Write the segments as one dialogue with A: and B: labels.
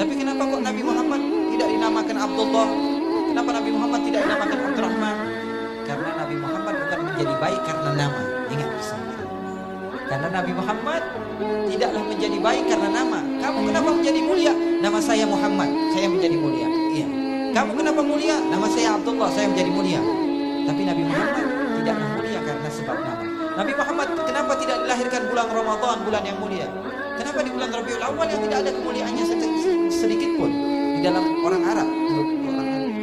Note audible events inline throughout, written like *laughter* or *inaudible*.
A: Tapi kenapa kok Nabi Muhammad tidak dinamakan Abdullah? Kenapa Nabi Muhammad tidak dinamakan Abdurrahman? Karena Nabi Muhammad bukan menjadi baik karena nama. Ingat pesan. Karena Nabi Muhammad tidaklah menjadi baik karena nama. Kamu kenapa menjadi mulia? Nama saya Muhammad, saya menjadi mulia. Iya. Kamu kenapa mulia? Nama saya Abdullah, saya menjadi mulia. Tapi Nabi Muhammad tidaklah mulia karena sebab nama. Nabi Muhammad kenapa tidak dilahirkan bulan Ramadan, bulan yang mulia? Kenapa di bulan Rabiul Awal yang tidak ada kemuliaannya sedikit pun di dalam orang Arab?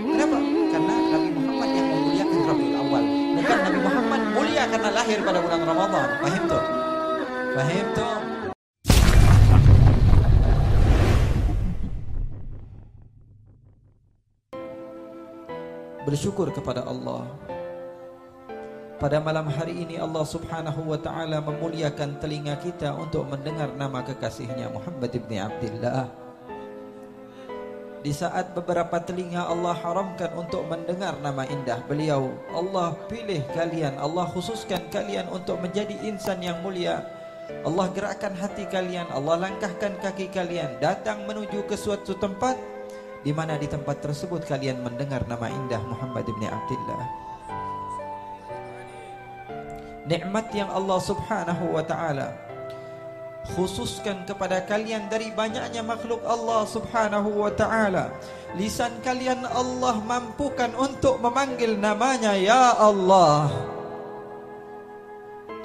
A: Kenapa? Karena Nabi Muhammad yang memuliakan Rabiul Awal. Bukan Nabi Muhammad mulia karena lahir pada bulan Ramadan. Fahim tuh? Fahim tuh? Bersyukur kepada Allah pada malam hari ini Allah subhanahu wa ta'ala memuliakan telinga kita untuk mendengar nama kekasihnya Muhammad ibn Abdullah. Di saat beberapa telinga Allah haramkan untuk mendengar nama indah beliau Allah pilih kalian, Allah khususkan kalian untuk menjadi insan yang mulia. Allah gerakkan hati kalian, Allah langkahkan kaki kalian Datang menuju ke suatu tempat di mana di tempat tersebut kalian mendengar nama indah Muhammad ibn Abdullah nikmat yang Allah Subhanahu wa taala khususkan kepada kalian dari banyaknya makhluk Allah Subhanahu wa taala. Lisan kalian Allah mampukan untuk memanggil namanya ya Allah.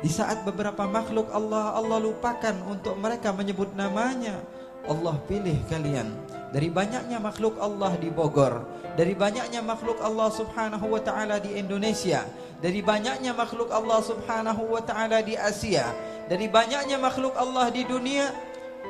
A: Di saat beberapa makhluk Allah Allah lupakan untuk mereka menyebut namanya. Allah pilih kalian. Dari banyaknya makhluk Allah di Bogor dari banyaknya makhluk Allah Subhanahu wa taala di Indonesia dari banyaknya makhluk Allah Subhanahu wa taala di Asia, dari banyaknya makhluk Allah di dunia,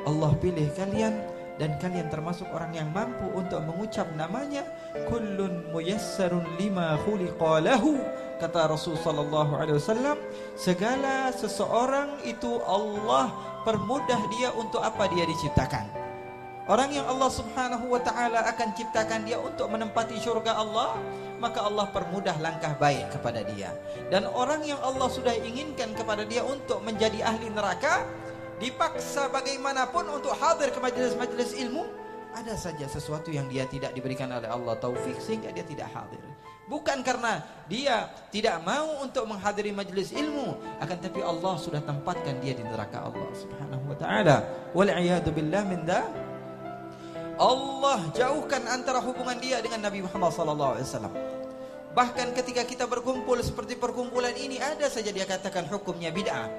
A: Allah pilih kalian dan kalian termasuk orang yang mampu untuk mengucap namanya kullun muyassarun lima khuliqa lahu kata Rasul sallallahu alaihi wasallam. Segala seseorang itu Allah permudah dia untuk apa dia diciptakan. Orang yang Allah subhanahu wa ta'ala akan ciptakan dia untuk menempati syurga Allah Maka Allah permudah langkah baik kepada dia. Dan orang yang Allah sudah inginkan kepada dia untuk menjadi ahli neraka Dipaksa bagaimanapun untuk hadir ke majlis-majlis ilmu Ada saja sesuatu yang dia tidak diberikan oleh Allah taufik sehingga dia tidak hadir. Bukan karena dia tidak mau untuk menghadiri majlis ilmu Akan tapi Allah sudah tempatkan dia di neraka Allah subhanahu wa ta'ala. Wal'iyadu billah min da' Allah jauhkan antara hubungan dia dengan Nabi Muhammad sallallahu alaihi wasallam. Bahkan ketika kita berkumpul seperti perkumpulan ini ada saja dia katakan hukumnya bid'ah.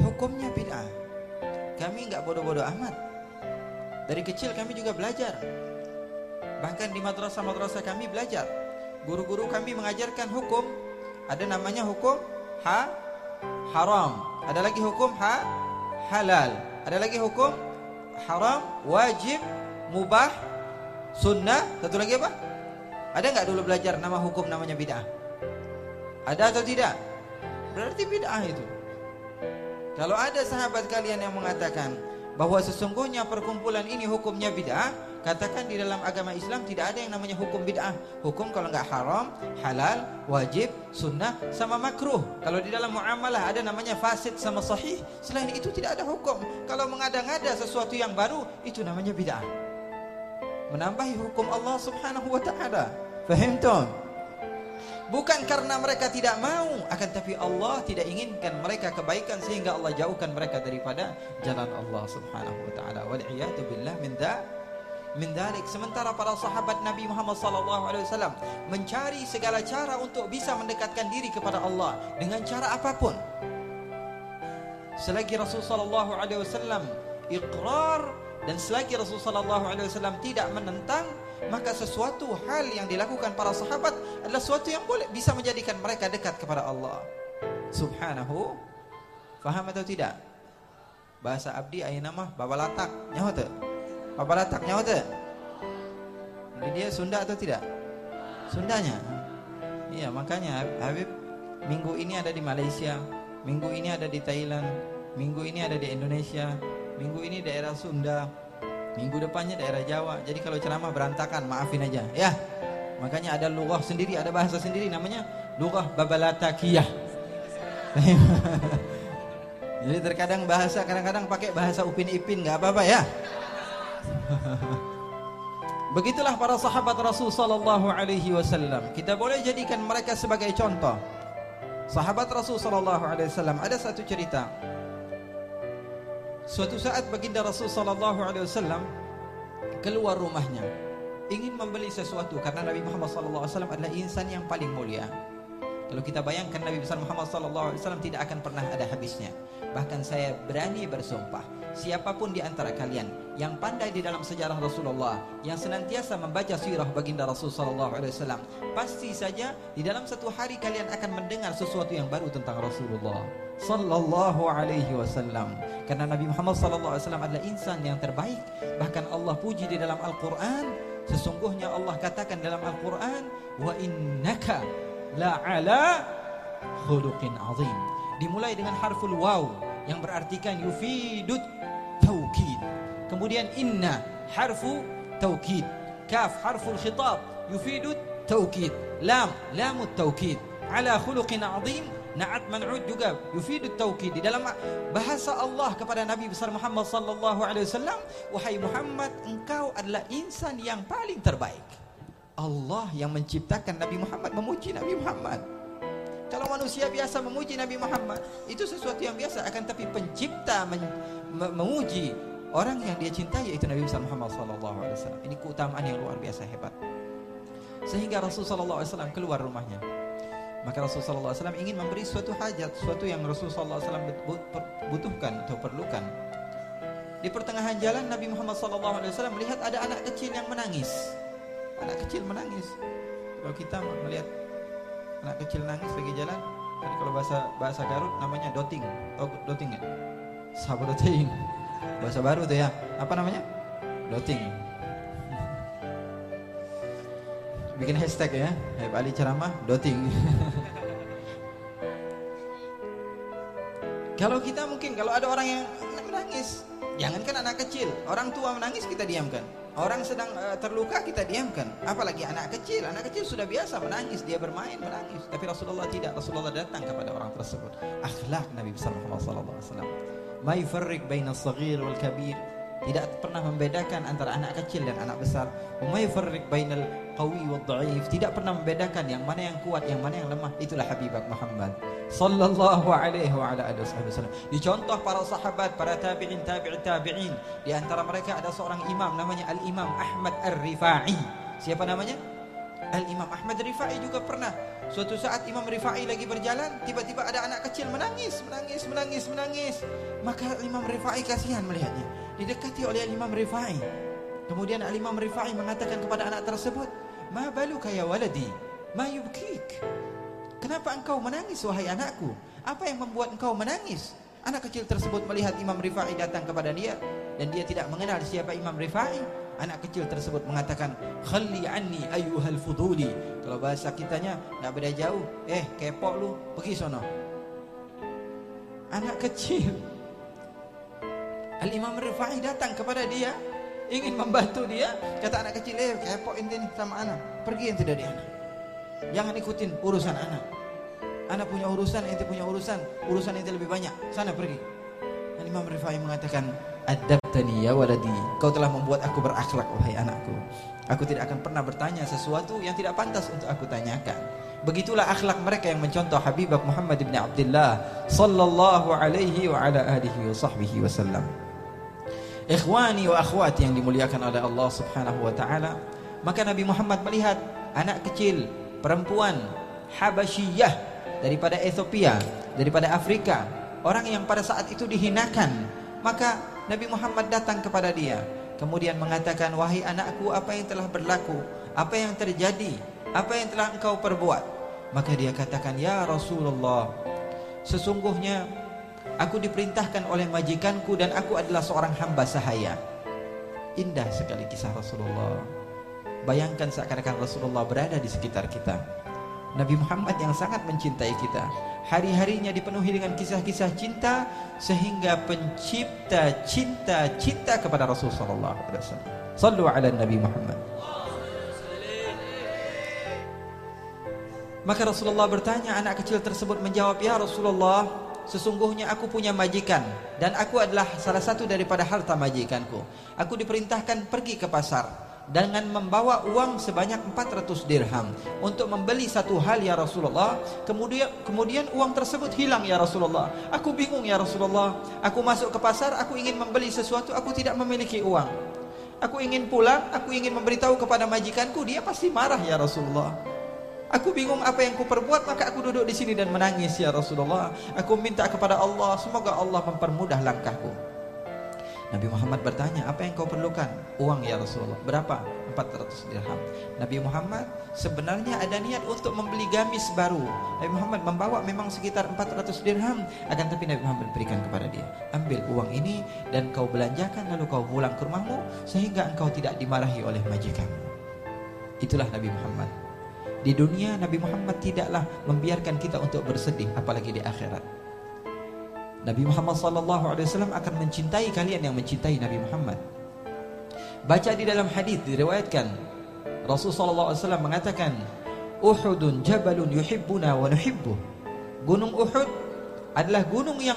A: Hukumnya bid'ah. Kami enggak bodoh-bodoh amat. Dari kecil kami juga belajar. Bahkan di madrasah-madrasah kami belajar. Guru-guru kami mengajarkan hukum. Ada namanya hukum ha haram. Ada lagi hukum ha halal. Ada lagi hukum haram, wajib, mubah, sunnah, satu lagi apa? Ada enggak dulu belajar nama hukum namanya bid'ah? Ada atau tidak? Berarti bid'ah itu. Kalau ada sahabat kalian yang mengatakan bahwa sesungguhnya perkumpulan ini hukumnya bid'ah, Katakan di dalam agama Islam tidak ada yang namanya hukum bid'ah. Hukum kalau enggak haram, halal, wajib, sunnah sama makruh. Kalau di dalam muamalah ada namanya fasid sama sahih. Selain itu tidak ada hukum. Kalau mengada-ngada sesuatu yang baru itu namanya bid'ah. Menambahi hukum Allah Subhanahu wa taala. Faham tuan? Bukan karena mereka tidak mau, akan tapi Allah tidak inginkan mereka kebaikan sehingga Allah jauhkan mereka daripada jalan Allah Subhanahu wa taala. Wal iyad billah min min sementara para sahabat Nabi Muhammad sallallahu alaihi wasallam mencari segala cara untuk bisa mendekatkan diri kepada Allah dengan cara apapun. Selagi Rasul sallallahu alaihi wasallam iqrar dan selagi Rasul sallallahu alaihi wasallam tidak menentang maka sesuatu hal yang dilakukan para sahabat adalah sesuatu yang boleh bisa menjadikan mereka dekat kepada Allah. Subhanahu faham atau tidak? Bahasa abdi ayat nama babalatak nyawa tak apa latak nyawa? Jadi dia Sunda atau tidak? Sundanya. Iya, makanya Habib minggu ini ada di Malaysia, minggu ini ada di Thailand, minggu ini ada di Indonesia, minggu ini daerah Sunda, minggu depannya daerah Jawa. Jadi kalau ceramah berantakan, maafin aja, ya. Makanya ada lughah sendiri, ada bahasa sendiri namanya lughah babalatakiyah. *laughs* Jadi terkadang bahasa kadang-kadang pakai bahasa upin ipin nggak apa-apa ya. *laughs* Begitulah para sahabat Rasul sallallahu alaihi wasallam. Kita boleh jadikan mereka sebagai contoh. Sahabat Rasul sallallahu alaihi wasallam ada satu cerita. Suatu saat baginda Rasul sallallahu alaihi wasallam keluar rumahnya ingin membeli sesuatu karena Nabi Muhammad sallallahu alaihi wasallam adalah insan yang paling mulia. Kalau kita bayangkan Nabi besar Muhammad sallallahu alaihi wasallam tidak akan pernah ada habisnya. Bahkan saya berani bersumpah, siapapun di antara kalian yang pandai di dalam sejarah Rasulullah, yang senantiasa membaca sirah baginda Rasul sallallahu alaihi wasallam, pasti saja di dalam satu hari kalian akan mendengar sesuatu yang baru tentang Rasulullah sallallahu alaihi wasallam. Karena Nabi Muhammad sallallahu alaihi wasallam adalah insan yang terbaik. Bahkan Allah puji di dalam Al-Qur'an, sesungguhnya Allah katakan dalam Al-Qur'an, "Wa innaka la ala khuluqin azim. Dimulai dengan harful waw yang berartikan yufidut taukid. Kemudian inna harfu taukid. Kaf harful khitab yufidut taukid. Lam lamut taukid. Ala khuluqin azim Na'at man'ud juga yufidut taukid di dalam bahasa Allah kepada Nabi besar Muhammad sallallahu alaihi wasallam wahai Muhammad engkau adalah insan yang paling terbaik Allah yang menciptakan Nabi Muhammad memuji Nabi Muhammad. Kalau manusia biasa memuji Nabi Muhammad, itu sesuatu yang biasa akan tapi pencipta men memuji orang yang dia cintai yaitu Nabi Muhammad sallallahu alaihi wasallam. Ini keutamaan yang luar biasa hebat. Sehingga Rasul sallallahu alaihi wasallam keluar rumahnya. Maka Rasul sallallahu alaihi wasallam ingin memberi suatu hajat, suatu yang Rasul sallallahu alaihi wasallam butuhkan atau perlukan. Di pertengahan jalan Nabi Muhammad sallallahu alaihi wasallam melihat ada anak kecil yang menangis anak kecil menangis. Kalau kita melihat anak kecil nangis lagi jalan, kan kalau bahasa bahasa Garut namanya doting. Oh, doting ya? Sabodoting. Bahasa baru tuh ya. Apa namanya? Doting. Bikin hashtag ya. Habib Ali ceramah doting. *laughs* kalau kita mungkin kalau ada orang yang menangis, jangankan anak kecil, orang tua menangis kita diamkan. Orang sedang terluka kita diamkan. Apalagi anak kecil. Anak kecil sudah biasa menangis, dia bermain menangis. Tapi Rasulullah tidak. Rasulullah datang kepada orang tersebut. Akhlak Nabi besar Muhammad sallallahu alaihi wasallam. Ma yufarriq baina as-saghir wal kabir. Tidak pernah membedakan antara anak kecil dan anak besar. Ma yufarriq bainal qawi wad dha'if. Tidak pernah membedakan yang mana yang kuat, yang mana yang lemah. Itulah Habibak Muhammad sallallahu alaihi wa ala alihi wasallam. Dicontoh para sahabat, para tabi'in, tabi'in, tabi'in. Di antara mereka ada seorang imam namanya Al-Imam Ahmad Ar-Rifai. Siapa namanya? Al-Imam Ahmad Ar-Rifai juga pernah suatu saat Imam Rifai lagi berjalan, tiba-tiba ada anak kecil menangis, menangis, menangis, menangis. Maka Imam Rifai kasihan melihatnya. Didekati oleh Imam Rifai. Kemudian Al-Imam Rifai mengatakan kepada anak tersebut, "Ma baluka ya waladi? Ma yubkik?" Kenapa engkau menangis wahai anakku? Apa yang membuat engkau menangis? Anak kecil tersebut melihat Imam Rifai datang kepada dia dan dia tidak mengenal siapa Imam Rifai. Anak kecil tersebut mengatakan, "Khalli anni ayyuhal fuduli." Kalau bahasa kitanya enggak beda jauh. Eh, kepok lu, pergi sono. Anak kecil. Al-Imam Rifai datang kepada dia ingin membantu dia. Kata anak kecil, "Eh, kepok ini sama anak. Pergi ente dari anak." Jangan ikutin urusan anak. Anak punya urusan, ente punya urusan. Urusan ente lebih banyak. Sana pergi. Dan Imam Rifai mengatakan, Adabtani ya waladi. Kau telah membuat aku berakhlak, wahai anakku. Aku tidak akan pernah bertanya sesuatu yang tidak pantas untuk aku tanyakan. Begitulah akhlak mereka yang mencontoh Habibah Muhammad bin Abdullah sallallahu alaihi wa ala alihi wa sahbihi wasallam. Ikhwani wa akhwati yang dimuliakan oleh Allah Subhanahu wa taala, maka Nabi Muhammad melihat anak kecil perempuan Habasyiyah daripada Ethiopia, daripada Afrika, orang yang pada saat itu dihinakan. Maka Nabi Muhammad datang kepada dia, kemudian mengatakan, "Wahai anakku, apa yang telah berlaku? Apa yang terjadi? Apa yang telah engkau perbuat?" Maka dia katakan, "Ya Rasulullah, sesungguhnya aku diperintahkan oleh majikanku dan aku adalah seorang hamba sahaya." Indah sekali kisah Rasulullah. Bayangkan seakan-akan Rasulullah berada di sekitar kita. Nabi Muhammad yang sangat mencintai kita. Hari-harinya dipenuhi dengan kisah-kisah cinta sehingga pencipta cinta cinta kepada Rasulullah SAW. Sallu ala Nabi Muhammad. Maka Rasulullah bertanya, anak kecil tersebut menjawab, Ya Rasulullah, sesungguhnya aku punya majikan dan aku adalah salah satu daripada harta majikanku. Aku diperintahkan pergi ke pasar dengan membawa uang sebanyak 400 dirham untuk membeli satu hal ya Rasulullah. Kemudian kemudian uang tersebut hilang ya Rasulullah. Aku bingung ya Rasulullah. Aku masuk ke pasar, aku ingin membeli sesuatu, aku tidak memiliki uang. Aku ingin pulang, aku ingin memberitahu kepada majikanku, dia pasti marah ya Rasulullah. Aku bingung apa yang ku perbuat maka aku duduk di sini dan menangis ya Rasulullah. Aku minta kepada Allah semoga Allah mempermudah langkahku. Nabi Muhammad bertanya, apa yang kau perlukan? Uang ya Rasulullah. Berapa? 400 dirham. Nabi Muhammad sebenarnya ada niat untuk membeli gamis baru. Nabi Muhammad membawa memang sekitar 400 dirham. Akan tapi Nabi Muhammad berikan kepada dia. Ambil uang ini dan kau belanjakan lalu kau pulang ke rumahmu. Sehingga engkau tidak dimarahi oleh majikan. Itulah Nabi Muhammad. Di dunia Nabi Muhammad tidaklah membiarkan kita untuk bersedih apalagi di akhirat. Nabi Muhammad sallallahu alaihi wasallam akan mencintai kalian yang mencintai Nabi Muhammad. Baca di dalam hadis diriwayatkan Rasul sallallahu alaihi wasallam mengatakan Uhudun jabalun yuhibbuna wa nuhibbu. Gunung Uhud adalah gunung yang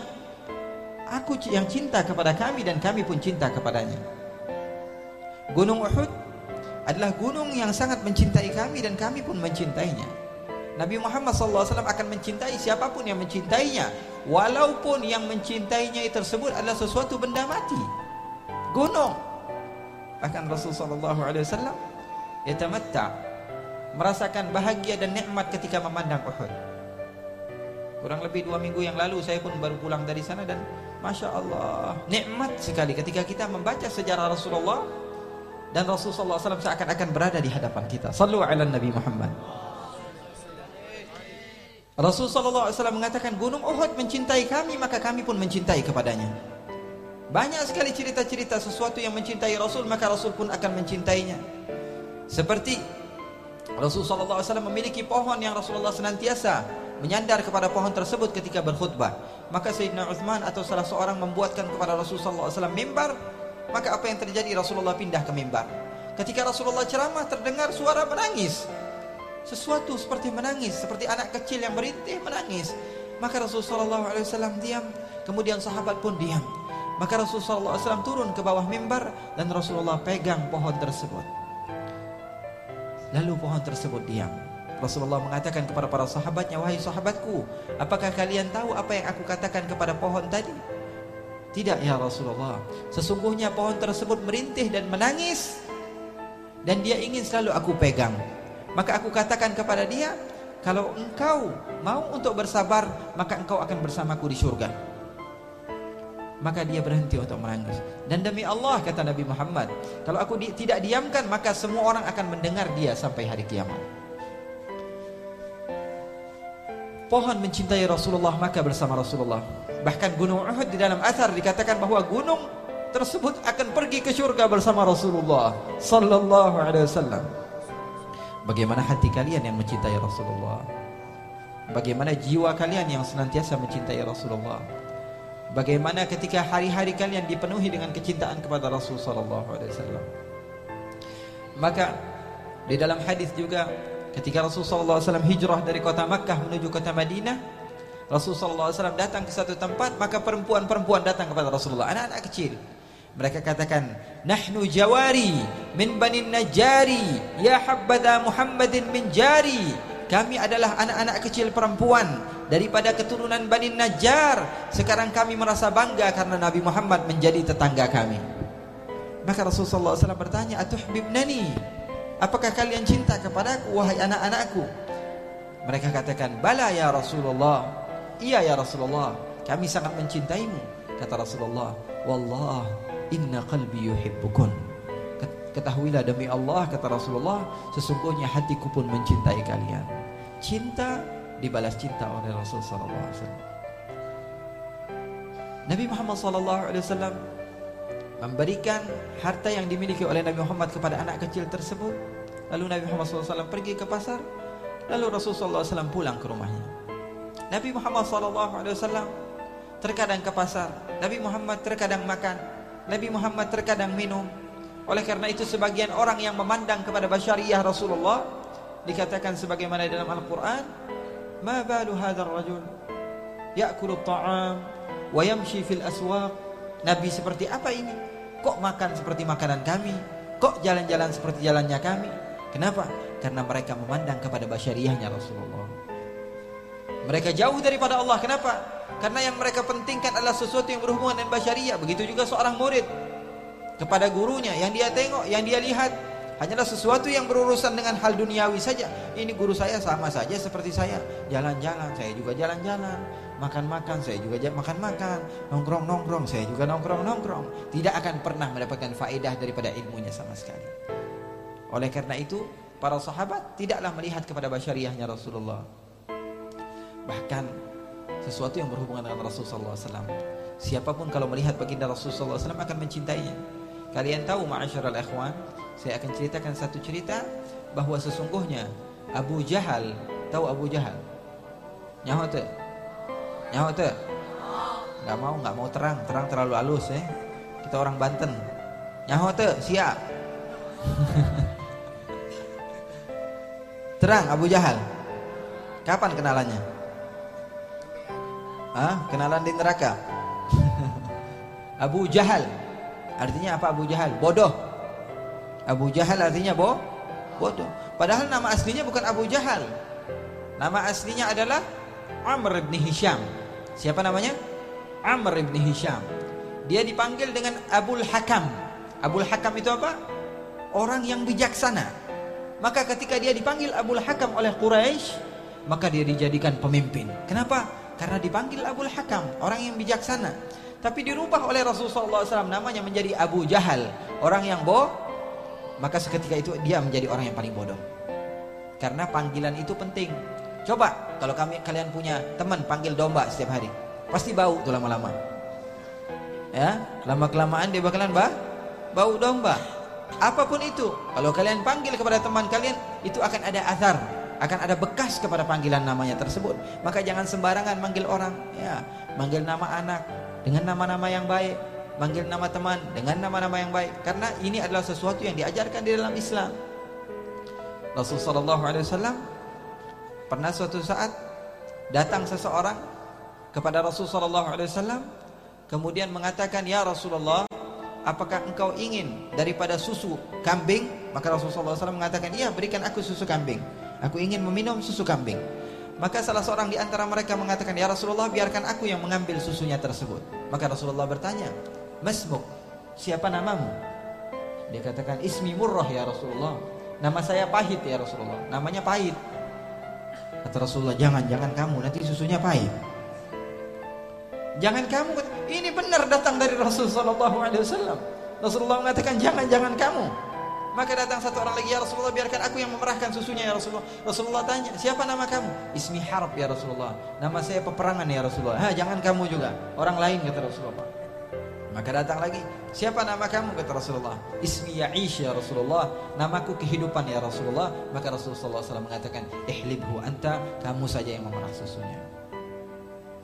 A: aku yang cinta kepada kami dan kami pun cinta kepadanya. Gunung Uhud adalah gunung yang sangat mencintai kami dan kami pun mencintainya. Nabi Muhammad SAW akan mencintai siapapun yang mencintainya, walaupun yang mencintainya tersebut adalah sesuatu benda mati. Gunung. Bahkan Rasulullah SAW yatamatta merasakan bahagia dan nikmat ketika memandang Uhud. Kurang lebih dua minggu yang lalu saya pun baru pulang dari sana dan Masya Allah nikmat sekali ketika kita membaca sejarah Rasulullah dan Rasulullah SAW seakan-akan berada di hadapan kita. Sallu ala Nabi Muhammad. Rasulullah SAW mengatakan Gunung Uhud mencintai kami maka kami pun mencintai kepadanya. Banyak sekali cerita-cerita sesuatu yang mencintai Rasul maka Rasul pun akan mencintainya. Seperti Rasulullah SAW memiliki pohon yang Rasulullah senantiasa menyandar kepada pohon tersebut ketika berkhutbah. Maka Sayyidina Uthman atau salah seorang membuatkan kepada Rasulullah SAW mimbar Maka apa yang terjadi Rasulullah pindah ke mimbar. Ketika Rasulullah ceramah terdengar suara menangis. Sesuatu seperti menangis, seperti anak kecil yang merintih menangis. Maka Rasulullah SAW diam, kemudian sahabat pun diam. Maka Rasulullah SAW turun ke bawah mimbar dan Rasulullah pegang pohon tersebut. Lalu pohon tersebut diam. Rasulullah mengatakan kepada para sahabatnya, wahai sahabatku, apakah kalian tahu apa yang aku katakan kepada pohon tadi? Tidak ya Rasulullah Sesungguhnya pohon tersebut merintih dan menangis Dan dia ingin selalu aku pegang Maka aku katakan kepada dia Kalau engkau mau untuk bersabar Maka engkau akan bersamaku di surga Maka dia berhenti untuk menangis. Dan demi Allah kata Nabi Muhammad Kalau aku di, tidak diamkan Maka semua orang akan mendengar dia sampai hari kiamat. Pohon mencintai Rasulullah Maka bersama Rasulullah. Bahkan gunung Uhud di dalam asar dikatakan bahawa gunung tersebut akan pergi ke syurga bersama Rasulullah sallallahu alaihi wasallam. Bagaimana hati kalian yang mencintai Rasulullah? Bagaimana jiwa kalian yang senantiasa mencintai Rasulullah? Bagaimana ketika hari-hari kalian dipenuhi dengan kecintaan kepada Rasul sallallahu alaihi wasallam? Maka di dalam hadis juga ketika Rasul sallallahu alaihi wasallam hijrah dari kota Makkah menuju kota Madinah Rasulullah SAW datang ke satu tempat Maka perempuan-perempuan datang kepada Rasulullah Anak-anak kecil Mereka katakan Nahnu jawari Min banin najari Ya habbada Muhammadin min jari. Kami adalah anak-anak kecil perempuan Daripada keturunan banin najar Sekarang kami merasa bangga Karena Nabi Muhammad menjadi tetangga kami. Maka Rasulullah SAW bertanya Atuhbibnani Apakah kalian cinta kepadaku Wahai anak-anakku? Mereka katakan Bala ya Rasulullah. Iya ya Rasulullah, kami sangat mencintaimu. Kata Rasulullah, Wallah, inna qalbi yuhibbukun. Ketahuilah demi Allah, kata Rasulullah, sesungguhnya hatiku pun mencintai kalian. Cinta dibalas cinta oleh Rasul sallallahu alaihi wasallam. Nabi Muhammad sallallahu alaihi wasallam memberikan harta yang dimiliki oleh Nabi Muhammad kepada anak kecil tersebut. Lalu Nabi Muhammad sallallahu alaihi wasallam pergi ke pasar, lalu Rasul sallallahu alaihi wasallam pulang ke rumahnya. Nabi Muhammad SAW terkadang ke pasar, Nabi Muhammad terkadang makan, Nabi Muhammad terkadang minum. Oleh karena itu sebagian orang yang memandang kepada basyariah Rasulullah dikatakan sebagaimana dalam Al-Quran, "Ma balu hadzal rajul ya'kulu ta'am wa yamshi fil aswaq. Nabi seperti apa ini? Kok makan seperti makanan kami? Kok jalan-jalan seperti jalannya kami? Kenapa? Karena mereka memandang kepada basyariahnya Rasulullah. Mereka jauh daripada Allah. Kenapa? Karena yang mereka pentingkan adalah sesuatu yang berhubungan dengan basyariah. Begitu juga seorang murid kepada gurunya yang dia tengok, yang dia lihat hanyalah sesuatu yang berurusan dengan hal duniawi saja. Ini guru saya sama saja seperti saya. Jalan-jalan, saya juga jalan-jalan makan-makan saya juga makan-makan, nongkrong-nongkrong saya juga nongkrong-nongkrong. Tidak akan pernah mendapatkan faedah daripada ilmunya sama sekali. Oleh karena itu, para sahabat tidaklah melihat kepada basyariahnya Rasulullah. Bahkan sesuatu yang berhubungan dengan Rasulullah SAW. Siapapun kalau melihat baginda Rasulullah SAW akan mencintainya. Kalian tahu ma'asyiral ikhwan, saya akan ceritakan satu cerita bahawa sesungguhnya Abu Jahal, tahu Abu Jahal? Nyawa tu? Nyawa tu? Enggak mau, enggak mau terang, terang terlalu halus eh. Kita orang Banten. Nyawa tu? Siap. *laughs* terang Abu Jahal. Kapan kenalannya? Hah? Kenalan di neraka. *laughs* Abu Jahal. Artinya apa Abu Jahal? Bodoh. Abu Jahal artinya bo bodoh. Padahal nama aslinya bukan Abu Jahal. Nama aslinya adalah Amr bin Hisham. Siapa namanya? Amr bin Hisham. Dia dipanggil dengan Abul Hakam. Abul Hakam itu apa? Orang yang bijaksana. Maka ketika dia dipanggil Abul Hakam oleh Quraisy, maka dia dijadikan pemimpin. Kenapa? Karena dipanggil Abul Hakam, orang yang bijaksana. Tapi dirubah oleh Rasulullah SAW namanya menjadi Abu Jahal, orang yang boh. Maka seketika itu dia menjadi orang yang paling bodoh. Karena panggilan itu penting. Coba kalau kami kalian punya teman panggil domba setiap hari, pasti bau tuh lama-lama. Ya, lama kelamaan dia bakalan bah, bau domba. Apa pun itu, kalau kalian panggil kepada teman kalian, itu akan ada azar, akan ada bekas kepada panggilan namanya tersebut. Maka jangan sembarangan manggil orang, ya, manggil nama anak dengan nama-nama yang baik, manggil nama teman dengan nama-nama yang baik, karena ini adalah sesuatu yang diajarkan di dalam Islam. Rasulullah sallallahu alaihi wasallam Pernah suatu saat datang seseorang kepada Rasulullah SAW kemudian mengatakan ya Rasulullah apakah engkau ingin daripada susu kambing? Maka Rasulullah SAW mengatakan iya berikan aku susu kambing aku ingin meminum susu kambing maka salah seorang di antara mereka mengatakan ya Rasulullah biarkan aku yang mengambil susunya tersebut maka Rasulullah bertanya masmuk siapa namamu dia katakan ismi murrah ya Rasulullah nama saya pahit ya Rasulullah namanya pahit Kata Rasulullah, jangan, jangan kamu, nanti susunya pahit. Jangan kamu, ini benar datang dari Rasulullah SAW. Rasulullah mengatakan, jangan, jangan kamu. Maka datang satu orang lagi, ya Rasulullah, biarkan aku yang memerahkan susunya, ya Rasulullah. Rasulullah tanya, siapa nama kamu? Ismi Harb, ya Rasulullah. Nama saya peperangan, ya Rasulullah. Ha, jangan kamu juga. Orang lain, kata Rasulullah. Maka datang lagi, siapa nama kamu kata Rasulullah? Ismi Ya'ish ya Rasulullah, namaku kehidupan ya Rasulullah. Maka Rasulullah SAW mengatakan, ihlibhu anta, kamu saja yang memerah susunya.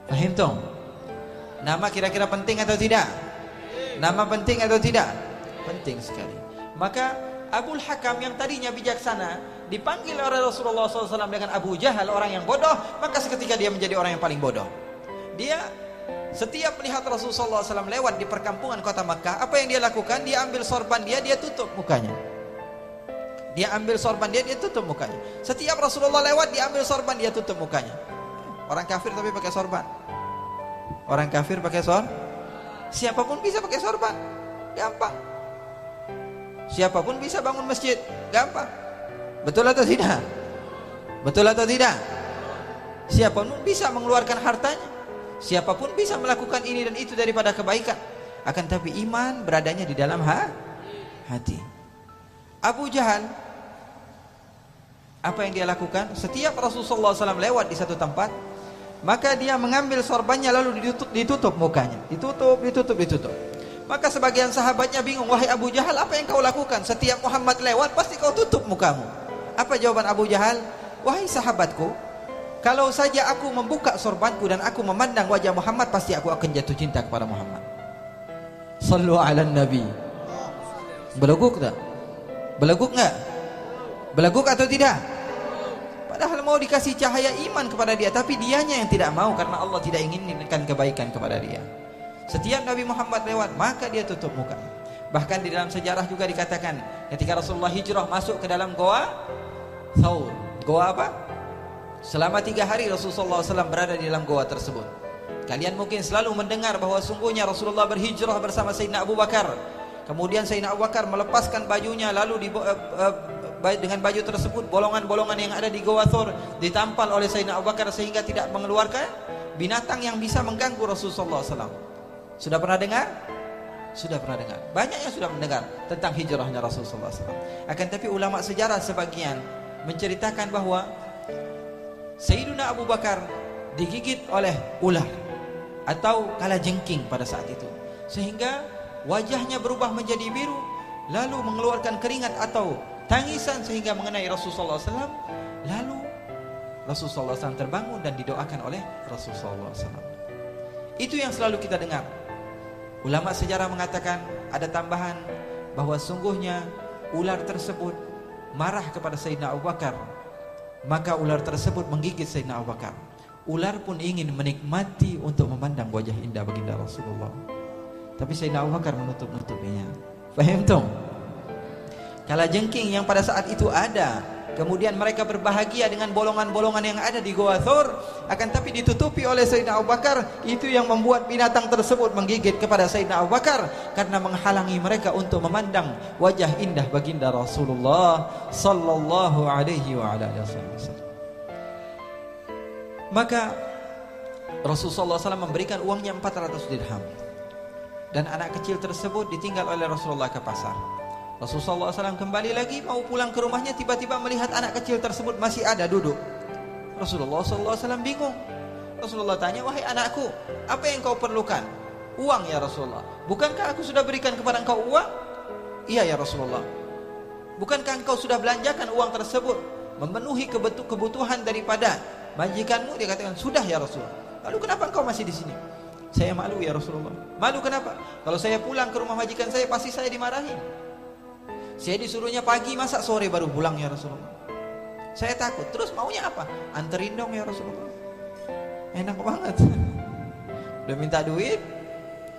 A: Fahim tong? Nama kira-kira penting atau tidak? Nama penting atau tidak? Penting sekali. Maka Abu Hakam yang tadinya bijaksana dipanggil oleh Rasulullah SAW dengan Abu Jahal orang yang bodoh, maka seketika dia menjadi orang yang paling bodoh. Dia Setiap melihat Rasulullah SAW lewat di perkampungan kota Makkah, apa yang dia lakukan? Dia ambil sorban dia, dia tutup mukanya. Dia ambil sorban dia, dia tutup mukanya. Setiap Rasulullah lewat, dia ambil sorban dia tutup mukanya. Orang kafir tapi pakai sorban. Orang kafir pakai sorban. Siapapun bisa pakai sorban. Gampang. Siapa pun bisa bangun masjid. Gampang. Betul atau tidak? Betul atau tidak? Siapa pun bisa mengeluarkan hartanya. Siapa pun bisa melakukan ini dan itu daripada kebaikan. Akan tapi iman beradanya di dalam ha? hati. Abu Jahal apa yang dia lakukan? Setiap Rasulullah SAW lewat di satu tempat, maka dia mengambil sorbannya lalu ditutup, ditutup mukanya, ditutup, ditutup, ditutup. Maka sebagian sahabatnya bingung, wahai Abu Jahal, apa yang kau lakukan? Setiap Muhammad lewat, pasti kau tutup mukamu. Apa jawaban Abu Jahal? Wahai sahabatku, kalau saja aku membuka sorbanku dan aku memandang wajah Muhammad pasti aku akan jatuh cinta kepada Muhammad. Sallu ala Nabi. Beleguk tak? Beleguk enggak? Beleguk atau tidak? Padahal mau dikasih cahaya iman kepada dia Tapi dianya yang tidak mau Karena Allah tidak inginkan kebaikan kepada dia Setiap Nabi Muhammad lewat Maka dia tutup muka Bahkan di dalam sejarah juga dikatakan Ketika Rasulullah hijrah masuk ke dalam goa Thawr Goa apa? Selama tiga hari Rasulullah SAW berada di dalam goa tersebut Kalian mungkin selalu mendengar bahawa sungguhnya Rasulullah berhijrah bersama Sayyidina Abu Bakar Kemudian Sayyidina Abu Bakar melepaskan bajunya Lalu di, uh, uh, dengan baju tersebut bolongan-bolongan yang ada di Goa Thor ditampal oleh Sayyidina Abu Bakar sehingga tidak mengeluarkan binatang yang bisa mengganggu Rasulullah SAW. Sudah pernah dengar? Sudah pernah dengar. Banyak yang sudah mendengar tentang hijrahnya Rasulullah SAW. Akan tapi ulama sejarah sebagian menceritakan bahawa Sayyidina Abu Bakar digigit oleh ular atau kala jengking pada saat itu. Sehingga wajahnya berubah menjadi biru lalu mengeluarkan keringat atau tangisan sehingga mengenai Rasulullah SAW lalu Rasulullah SAW terbangun dan didoakan oleh Rasulullah SAW itu yang selalu kita dengar ulama sejarah mengatakan ada tambahan bahawa sungguhnya ular tersebut marah kepada Sayyidina Abu Bakar. Maka ular tersebut menggigit Sayyidina Abu Bakar. Ular pun ingin menikmati untuk memandang wajah indah baginda Rasulullah. Tapi Sayyidina Abu Bakar menutup-nutupinya faham tak? Kala jengking yang pada saat itu ada Kemudian mereka berbahagia dengan bolongan-bolongan yang ada di Goa Thor. Akan tapi ditutupi oleh Sayyidina Abu Bakar. Itu yang membuat binatang tersebut menggigit kepada Sayyidina Abu Bakar Karena menghalangi mereka untuk memandang wajah indah baginda Rasulullah Sallallahu alaihi wa ala wasallam. Maka Rasulullah SAW memberikan uangnya 400 dirham. Dan anak kecil tersebut ditinggal oleh Rasulullah ke pasar Rasulullah SAW kembali lagi mau pulang ke rumahnya tiba-tiba melihat anak kecil tersebut masih ada duduk. Rasulullah SAW bingung. Rasulullah tanya, wahai anakku, apa yang kau perlukan? Uang ya Rasulullah. Bukankah aku sudah berikan kepada engkau uang? Iya ya Rasulullah. Bukankah engkau sudah belanjakan uang tersebut memenuhi kebutuhan daripada majikanmu? Dia katakan, sudah ya Rasulullah. Lalu kenapa engkau masih di sini? Saya malu ya Rasulullah. Malu kenapa? Kalau saya pulang ke rumah majikan saya pasti saya dimarahi. Saya disuruhnya pagi masa sore baru pulang ya Rasulullah. Saya takut. Terus maunya apa? Anterin dong ya Rasulullah. Enak banget. *laughs* Udah minta duit,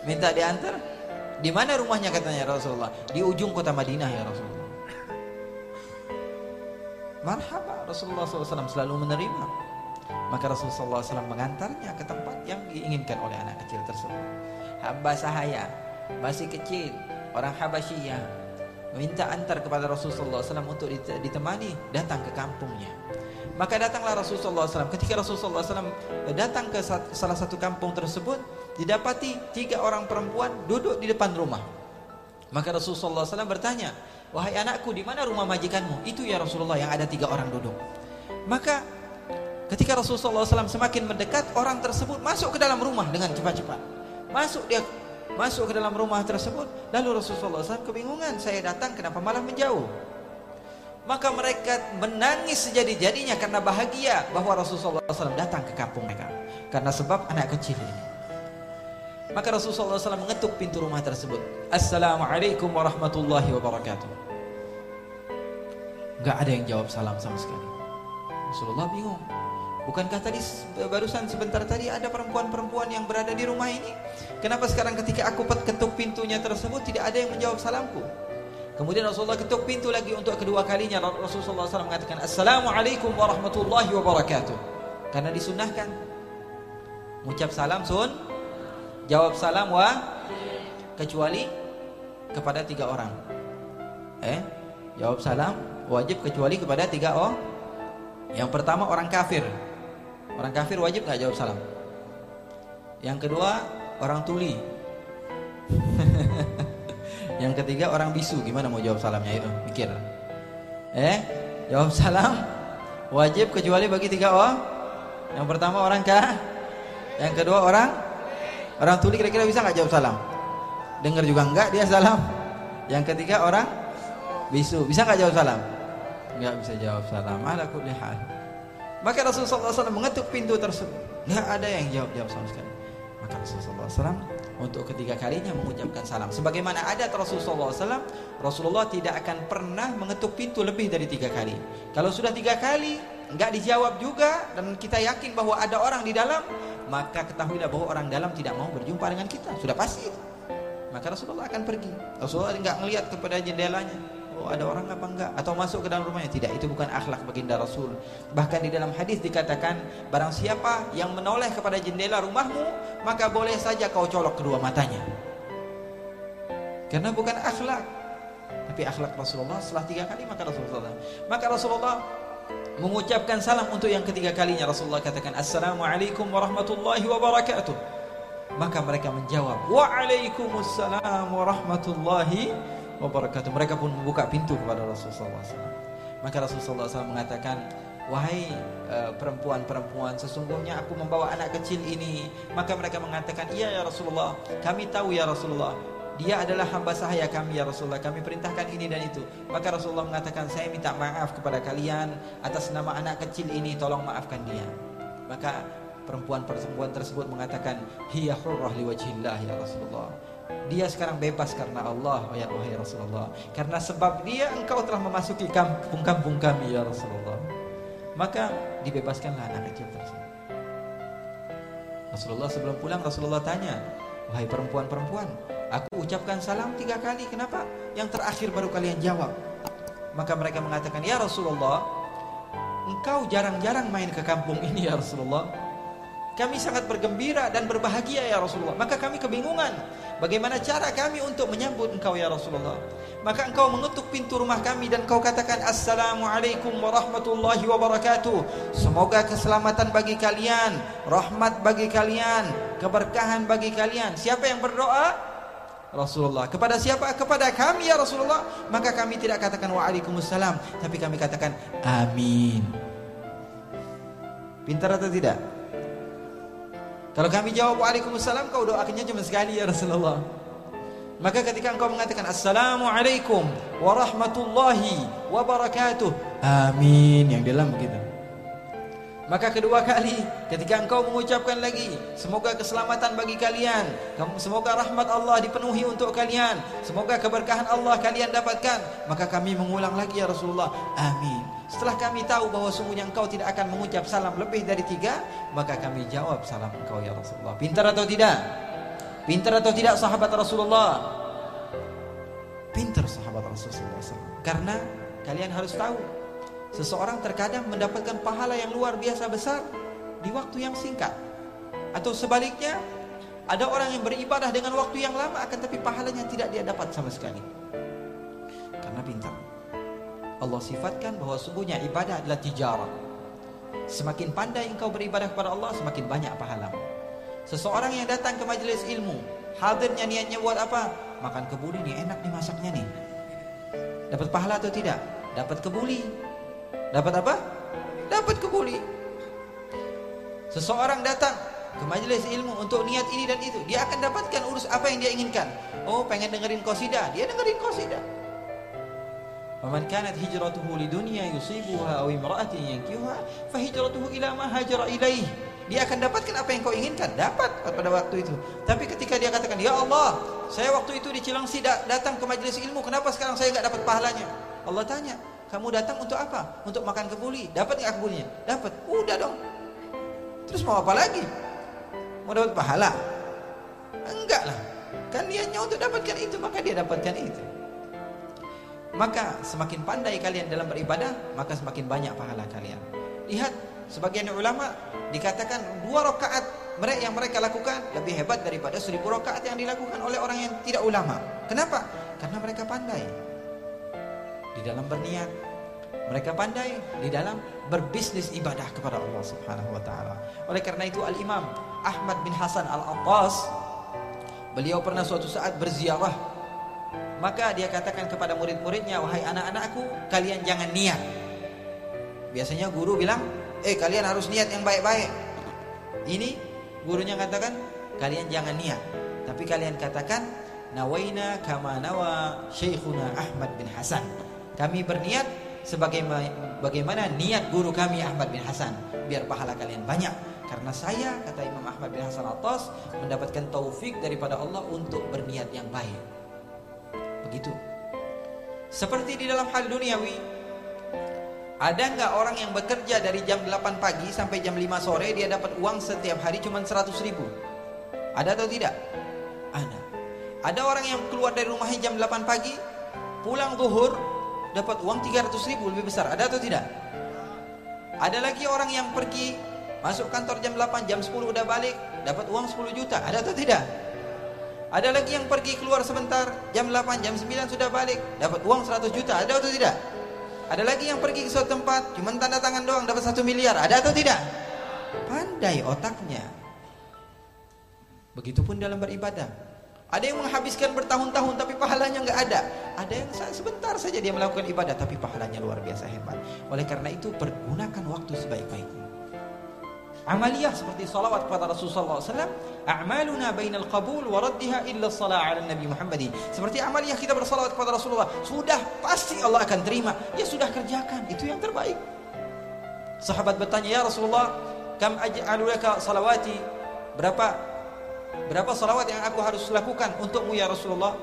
A: minta diantar. Di mana rumahnya katanya Rasulullah? Di ujung kota Madinah ya Rasulullah. Marhaba Rasulullah SAW selalu menerima. Maka Rasulullah SAW mengantarnya ke tempat yang diinginkan oleh anak kecil tersebut. Hamba sahaya, masih kecil, orang Habasyiyah, Minta antar kepada Rasulullah SAW untuk ditemani datang ke kampungnya. Maka datanglah Rasulullah SAW. Ketika Rasulullah SAW datang ke salah satu kampung tersebut, didapati tiga orang perempuan duduk di depan rumah. Maka Rasulullah SAW bertanya, wahai anakku, di mana rumah majikanmu? Itu ya Rasulullah yang ada tiga orang duduk. Maka ketika Rasulullah SAW semakin mendekat, orang tersebut masuk ke dalam rumah dengan cepat-cepat. Masuk dia masuk ke dalam rumah tersebut. Lalu Rasulullah SAW kebingungan saya datang kenapa malah menjauh? Maka mereka menangis sejadi-jadinya karena bahagia bahawa Rasulullah SAW datang ke kampung mereka karena sebab anak kecil ini. Maka Rasulullah SAW mengetuk pintu rumah tersebut. Assalamualaikum warahmatullahi wabarakatuh. Gak ada yang jawab salam sama sekali. Rasulullah bingung Bukankah tadi barusan sebentar tadi ada perempuan-perempuan yang berada di rumah ini? Kenapa sekarang ketika aku ketuk pintunya tersebut tidak ada yang menjawab salamku? Kemudian Rasulullah ketuk pintu lagi untuk kedua kalinya. Rasulullah SAW mengatakan Assalamualaikum warahmatullahi wabarakatuh. Karena disunahkan. Mengucap salam sun Jawab salam wa Kecuali kepada tiga orang. Eh Jawab salam wajib kecuali kepada tiga orang Yang pertama orang kafir Orang kafir wajib nggak jawab salam? Yang kedua orang tuli. *laughs* yang ketiga orang bisu. Gimana mau jawab salamnya itu? Mikir. Eh, jawab salam wajib kecuali bagi tiga orang. Yang pertama orang kah? Yang kedua orang orang tuli kira-kira bisa nggak jawab salam? Dengar juga enggak dia salam. Yang ketiga orang bisu. Bisa nggak jawab salam? Enggak bisa jawab salam. Ala kulli hal. Maka Rasulullah SAW mengetuk pintu tersebut. Tidak ada yang jawab-jawab sama sekali. Maka Rasulullah SAW untuk ketiga kalinya mengucapkan salam. Sebagaimana ada Rasulullah SAW, Rasulullah tidak akan pernah mengetuk pintu lebih dari tiga kali. Kalau sudah tiga kali, enggak dijawab juga dan kita yakin bahwa ada orang di dalam, maka ketahuilah bahwa orang dalam tidak mau berjumpa dengan kita. Sudah pasti. Maka Rasulullah akan pergi. Rasulullah enggak melihat kepada jendelanya. Oh ada orang apa enggak? Atau masuk ke dalam rumahnya? Tidak itu bukan akhlak baginda Rasul. Bahkan di dalam hadis dikatakan barang siapa yang menoleh kepada jendela rumahmu maka boleh saja kau colok kedua matanya. Karena bukan akhlak. Tapi akhlak Rasulullah setelah tiga kali maka Rasulullah maka Rasulullah mengucapkan salam untuk yang ketiga kalinya. Rasulullah katakan assalamualaikum warahmatullahi wabarakatuh. Maka mereka menjawab waalaikumsalam warahmatullahi wabarakatuh. Mereka pun membuka pintu kepada Rasulullah SAW. Maka Rasulullah SAW mengatakan, Wahai uh, perempuan-perempuan, sesungguhnya aku membawa anak kecil ini. Maka mereka mengatakan, Iya ya Rasulullah, kami tahu ya Rasulullah. Dia adalah hamba sahaya kami ya Rasulullah Kami perintahkan ini dan itu Maka Rasulullah mengatakan Saya minta maaf kepada kalian Atas nama anak kecil ini Tolong maafkan dia Maka perempuan-perempuan tersebut mengatakan Hiya hurrah liwajhillah ya Rasulullah dia sekarang bebas karena Allah ya wahai Rasulullah. Karena sebab dia engkau telah memasuki kampung-kampung kami ya Rasulullah. Maka dibebaskanlah anak kecil tersebut. Rasulullah sebelum pulang Rasulullah tanya wahai perempuan-perempuan aku ucapkan salam tiga kali. Kenapa? Yang terakhir baru kalian jawab. Maka mereka mengatakan ya Rasulullah engkau jarang-jarang main ke kampung ini ya Rasulullah kami sangat bergembira dan berbahagia ya Rasulullah. Maka kami kebingungan. Bagaimana cara kami untuk menyambut engkau ya Rasulullah. Maka engkau mengetuk pintu rumah kami dan kau katakan Assalamualaikum warahmatullahi wabarakatuh. Semoga keselamatan bagi kalian. Rahmat bagi kalian. Keberkahan bagi kalian. Siapa yang berdoa? Rasulullah. Kepada siapa? Kepada kami ya Rasulullah. Maka kami tidak katakan waalaikumsalam. Tapi kami katakan amin. Pintar atau tidak? Kalau kami jawab Waalaikumsalam kau doakannya cuma sekali ya Rasulullah. Maka ketika engkau mengatakan Assalamualaikum warahmatullahi wabarakatuh. Amin yang dalam begitu. Maka kedua kali ketika engkau mengucapkan lagi semoga keselamatan bagi kalian, semoga rahmat Allah dipenuhi untuk kalian, semoga keberkahan Allah kalian dapatkan, maka kami mengulang lagi ya Rasulullah. Amin. Setelah kami tahu bahwa sungguhnya engkau tidak akan mengucap salam lebih dari tiga, maka kami jawab salam engkau ya Rasulullah. Pintar atau tidak? Pintar atau tidak sahabat Rasulullah? Pintar sahabat Rasulullah. Karena kalian harus tahu, seseorang terkadang mendapatkan pahala yang luar biasa besar di waktu yang singkat. Atau sebaliknya, ada orang yang beribadah dengan waktu yang lama akan tapi pahalanya tidak dia dapat sama sekali. Karena pintar. Allah sifatkan bahawa sungguhnya ibadah adalah tijarah. Semakin pandai engkau beribadah kepada Allah, semakin banyak pahala. Seseorang yang datang ke majlis ilmu, hadirnya niatnya buat apa? Makan kebuli ni enak nih masaknya nih. Dapat pahala atau tidak? Dapat kebuli. Dapat apa? Dapat kebuli. Seseorang datang ke majlis ilmu untuk niat ini dan itu, dia akan dapatkan urus apa yang dia inginkan. Oh, pengen dengerin qasidah, dia dengerin qasidah. ومن كانت هجرته لدنيا يصيبها أو امرأة ينكيها فهجرته إلى ما هاجر إليه dia akan dapatkan apa yang kau inginkan dapat pada waktu itu tapi ketika dia katakan ya Allah saya waktu itu di Cilangsi datang ke majlis ilmu kenapa sekarang saya enggak dapat pahalanya Allah tanya kamu datang untuk apa? Untuk makan kebuli. Dapat enggak kebulinya? Dapat. Udah dong. Terus mau apa lagi? Mau dapat pahala? Enggak lah. Kan niatnya untuk dapatkan itu maka dia dapatkan itu. Maka semakin pandai kalian dalam beribadah maka semakin banyak pahala kalian. Lihat sebagian ulama dikatakan dua rakaat mereka yang mereka lakukan lebih hebat daripada seribu rakaat yang dilakukan oleh orang yang tidak ulama. Kenapa? Karena mereka pandai di dalam berniat mereka pandai di dalam berbisnis ibadah kepada Allah Subhanahu wa taala oleh karena itu al Imam Ahmad bin Hasan Al Attas beliau pernah suatu saat berziarah Maka dia katakan kepada murid-muridnya, wahai anak-anakku, kalian jangan niat. Biasanya guru bilang, eh kalian harus niat yang baik-baik. Ini gurunya katakan, kalian jangan niat. Tapi kalian katakan, nawaina kama nawa syekhuna Ahmad bin Hasan. Kami berniat sebagaimana bagaimana niat guru kami Ahmad bin Hasan. Biar pahala kalian banyak. Karena saya kata Imam Ahmad bin Hasan Atas mendapatkan taufik daripada Allah untuk berniat yang baik. Begitu. Seperti di dalam hal duniawi, ada enggak orang yang bekerja dari jam 8 pagi sampai jam 5 sore dia dapat uang setiap hari cuma 100 ribu? Ada atau tidak? Ada. Ada orang yang keluar dari rumahnya jam 8 pagi, pulang zuhur dapat uang 300 ribu lebih besar. Ada atau tidak? Ada lagi orang yang pergi Masuk kantor jam 8, jam 10 udah balik, dapat uang 10 juta. Ada atau tidak? Ada lagi yang pergi keluar sebentar, jam 8, jam 9 sudah balik, dapat uang 100 juta. Ada atau tidak? Ada lagi yang pergi ke suatu tempat, cuma tanda tangan doang dapat 1 miliar. Ada atau tidak? Pandai otaknya. Begitupun dalam beribadah. Ada yang menghabiskan bertahun-tahun tapi pahalanya enggak ada. Ada yang sebentar saja dia melakukan ibadah tapi pahalanya luar biasa hebat. Oleh karena itu pergunakan waktu sebaik-baiknya. Amaliyah seperti salawat kepada Rasulullah SAW A'maluna bainal qabul wa raddiha illa salat ala Nabi Muhammad Seperti amaliyah kita bersalawat kepada Rasulullah Sudah pasti Allah akan terima Ya sudah kerjakan, itu yang terbaik Sahabat bertanya Ya Rasulullah Kam aj'alu laka salawati Berapa Berapa salawat yang aku harus lakukan Untukmu ya Rasulullah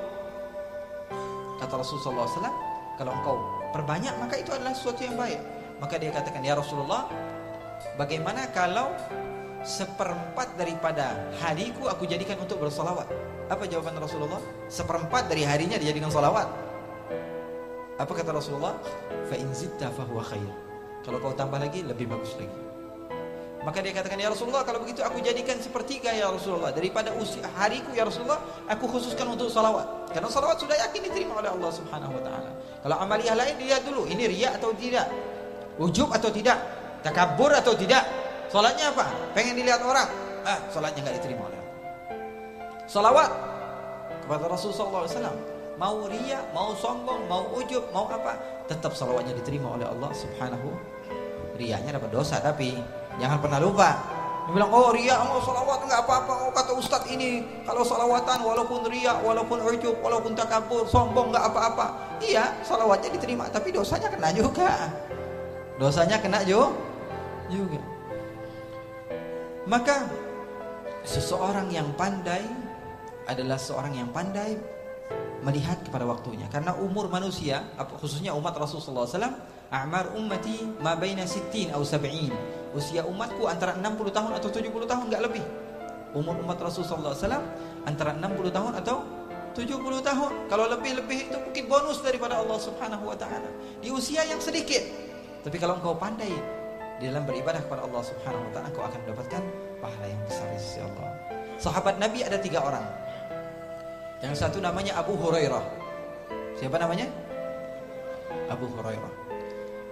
A: Kata Rasulullah SAW Kalau engkau perbanyak maka itu adalah sesuatu yang baik Maka dia katakan Ya Rasulullah Bagaimana kalau seperempat daripada hariku aku jadikan untuk bersolawat? Apa jawaban Rasulullah? Seperempat dari harinya dijadikan solawat. Apa kata Rasulullah? Fa in zitta fahuwa khair. Kalau kau tambah lagi lebih bagus lagi. Maka dia katakan ya Rasulullah kalau begitu aku jadikan sepertiga ya Rasulullah daripada usia hariku ya Rasulullah aku khususkan untuk salawat. Karena salawat sudah yakin diterima oleh Allah Subhanahu wa taala. Kalau amaliyah lain dilihat dulu ini riya atau tidak. Wujub atau tidak. Takabur atau tidak? Salatnya apa? Pengen dilihat orang. Ah, salatnya enggak diterima oleh Allah. Salawat kepada Rasulullah SAW. Mau ria, mau sombong, mau ujub, mau apa? Tetap salawatnya diterima oleh Allah Subhanahu. Rianya dapat dosa tapi jangan pernah lupa. Dia bilang, oh ria, mau salawat enggak apa-apa. Oh kata Ustaz ini, kalau salawatan walaupun ria, walaupun ujub, walaupun takabur, sombong enggak apa-apa. Iya, salawatnya diterima, tapi dosanya kena juga. Dosanya kena juga juga. Maka seseorang yang pandai adalah seorang yang pandai melihat kepada waktunya. Karena umur manusia, khususnya umat Rasulullah SAW, a'mar ummati ma baina sittin atau sab'in. Usia umatku antara 60 tahun atau 70 tahun enggak lebih. Umur umat Rasulullah SAW antara 60 tahun atau 70 tahun. Kalau lebih-lebih itu mungkin bonus daripada Allah Subhanahu wa taala. Di usia yang sedikit. Tapi kalau engkau pandai di dalam beribadah kepada Allah Subhanahu wa taala kau akan mendapatkan pahala yang besar di sisi Allah. Sahabat Nabi ada tiga orang. Yang satu namanya Abu Hurairah. Siapa namanya? Abu Hurairah.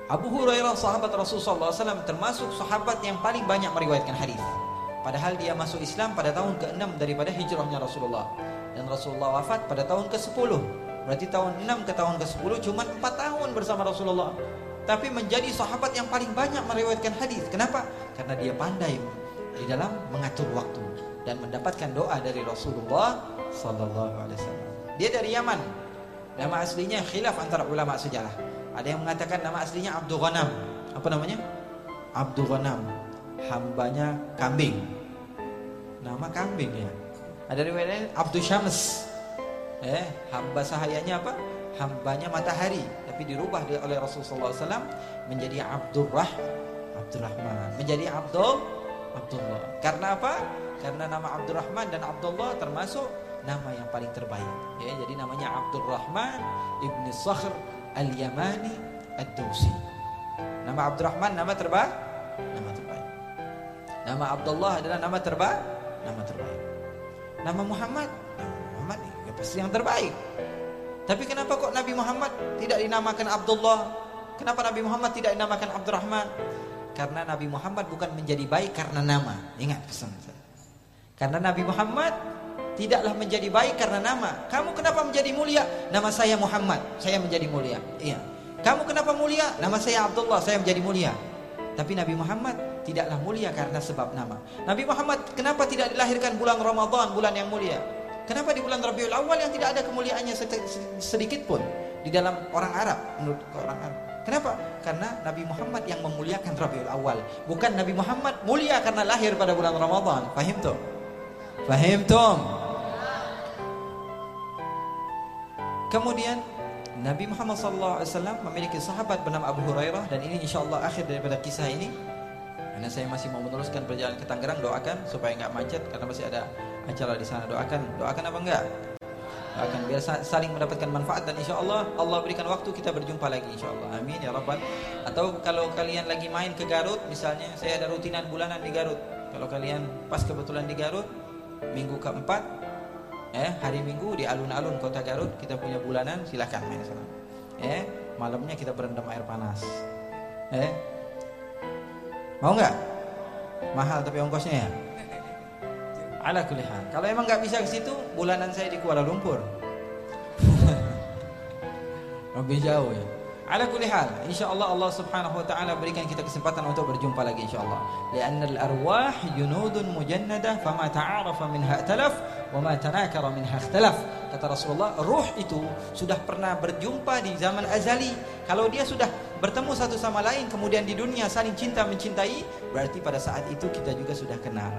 A: Abu Hurairah sahabat Rasulullah SAW termasuk sahabat yang paling banyak meriwayatkan hadis. Padahal dia masuk Islam pada tahun ke-6 daripada hijrahnya Rasulullah. Dan Rasulullah wafat pada tahun ke-10. Berarti tahun 6 ke tahun ke-10 cuma 4 tahun bersama Rasulullah tapi menjadi sahabat yang paling banyak meriwayatkan hadis. Kenapa? Karena dia pandai di dalam mengatur waktu dan mendapatkan doa dari Rasulullah sallallahu alaihi wasallam. Dia dari Yaman. Nama aslinya khilaf antara ulama sejarah. Ada yang mengatakan nama aslinya Abdul Ghanam. Apa namanya? Abdul Ghanam. Hambanya kambing. Nama kambing ya. Ada riwayatnya Abdul Syams. Eh, hamba sahayanya apa? Hambanya matahari tapi dirubah oleh Rasulullah SAW menjadi Abdurrah Abdurrahman menjadi Abdul Abdullah karena apa? karena nama Abdurrahman dan Abdullah termasuk nama yang paling terbaik ya jadi namanya Abdurrahman ibni Sakhr al-Yamani ad-Dawsi nama Abdurrahman nama terbaik nama terbaik nama Abdullah adalah nama terbaik nama terbaik nama Muhammad nama Muhammad ya pasti yang terbaik tapi kenapa kok Nabi Muhammad tidak dinamakan Abdullah? Kenapa Nabi Muhammad tidak dinamakan Abdurrahman? Karena Nabi Muhammad bukan menjadi baik karena nama. Ingat pesan saya. Karena Nabi Muhammad tidaklah menjadi baik karena nama. Kamu kenapa menjadi mulia? Nama saya Muhammad, saya menjadi mulia. Iya. Kamu kenapa mulia? Nama saya Abdullah, saya menjadi mulia. Tapi Nabi Muhammad tidaklah mulia karena sebab nama. Nabi Muhammad kenapa tidak dilahirkan bulan Ramadan, bulan yang mulia? Kenapa di bulan Rabiul Awal yang tidak ada kemuliaannya sedikit pun di dalam orang Arab menurut orang Arab? Kenapa? Karena Nabi Muhammad yang memuliakan Rabiul Awal. Bukan Nabi Muhammad mulia karena lahir pada bulan Ramadan. Fahim tu? Fahim tu? Kemudian Nabi Muhammad wasallam memiliki sahabat bernama Abu Hurairah dan ini insyaallah akhir daripada kisah ini. Karena saya masih mau meneruskan perjalanan ke Tangerang, doakan supaya enggak macet karena masih ada acara di sana. Doakan, doakan apa enggak? akan biar saling mendapatkan manfaat dan insya Allah Allah berikan waktu kita berjumpa lagi insya Allah amin ya rabbal atau kalau kalian lagi main ke Garut misalnya saya ada rutinan bulanan di Garut kalau kalian pas kebetulan di Garut minggu keempat eh hari minggu di alun-alun kota Garut kita punya bulanan silahkan main sana eh malamnya kita berendam air panas eh mau nggak mahal tapi ongkosnya ya *laughs* Ala kulihan. Kalau emang nggak bisa ke situ, bulanan saya di Kuala Lumpur. *laughs* Lebih jauh ya. Ala kulli hal, insyaallah Allah Subhanahu wa taala berikan kita kesempatan untuk berjumpa lagi insyaallah. Lianna al-arwah junudun mujannadah fama ta'arafa minha talaf wa ma tanakara minha ikhtalaf. Kata Rasulullah, ruh itu sudah pernah berjumpa di zaman azali. Kalau dia sudah bertemu satu sama lain kemudian di dunia saling cinta mencintai, berarti pada saat itu kita juga sudah kenal.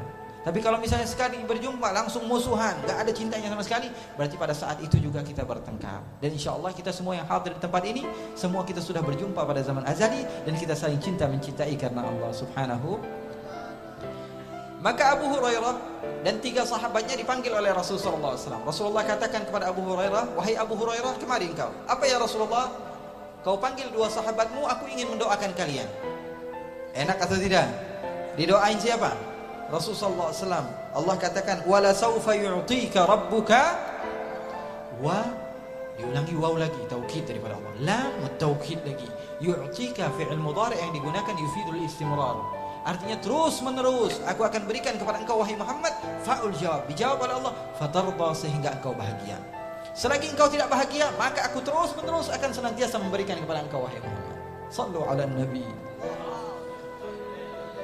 A: Tapi kalau misalnya sekali berjumpa langsung musuhan, nggak ada cintanya sama sekali, berarti pada saat itu juga kita bertengkar. Dan insya Allah kita semua yang hadir di tempat ini, semua kita sudah berjumpa pada zaman azali dan kita saling cinta mencintai karena Allah Subhanahu. Maka Abu Hurairah dan tiga sahabatnya dipanggil oleh Rasulullah SAW. Rasulullah katakan kepada Abu Hurairah, wahai Abu Hurairah, kemari engkau. Apa ya Rasulullah? Kau panggil dua sahabatmu, aku ingin mendoakan kalian. Enak atau tidak? Didoain siapa? Rasulullah SAW Allah katakan wala saufa yu'tika rabbuka wa diulangi waw lagi taukid daripada Allah. Lam taukid lagi. Yu'tika fi'il mudhari' yang digunakan yufidul istimrar. Artinya terus menerus aku akan berikan kepada engkau wahai Muhammad fa'ul jawab. Dijawab oleh Allah fatarda sehingga engkau bahagia. Selagi engkau tidak bahagia maka aku terus menerus akan senantiasa memberikan kepada engkau wahai Muhammad. Sallu ala nabi.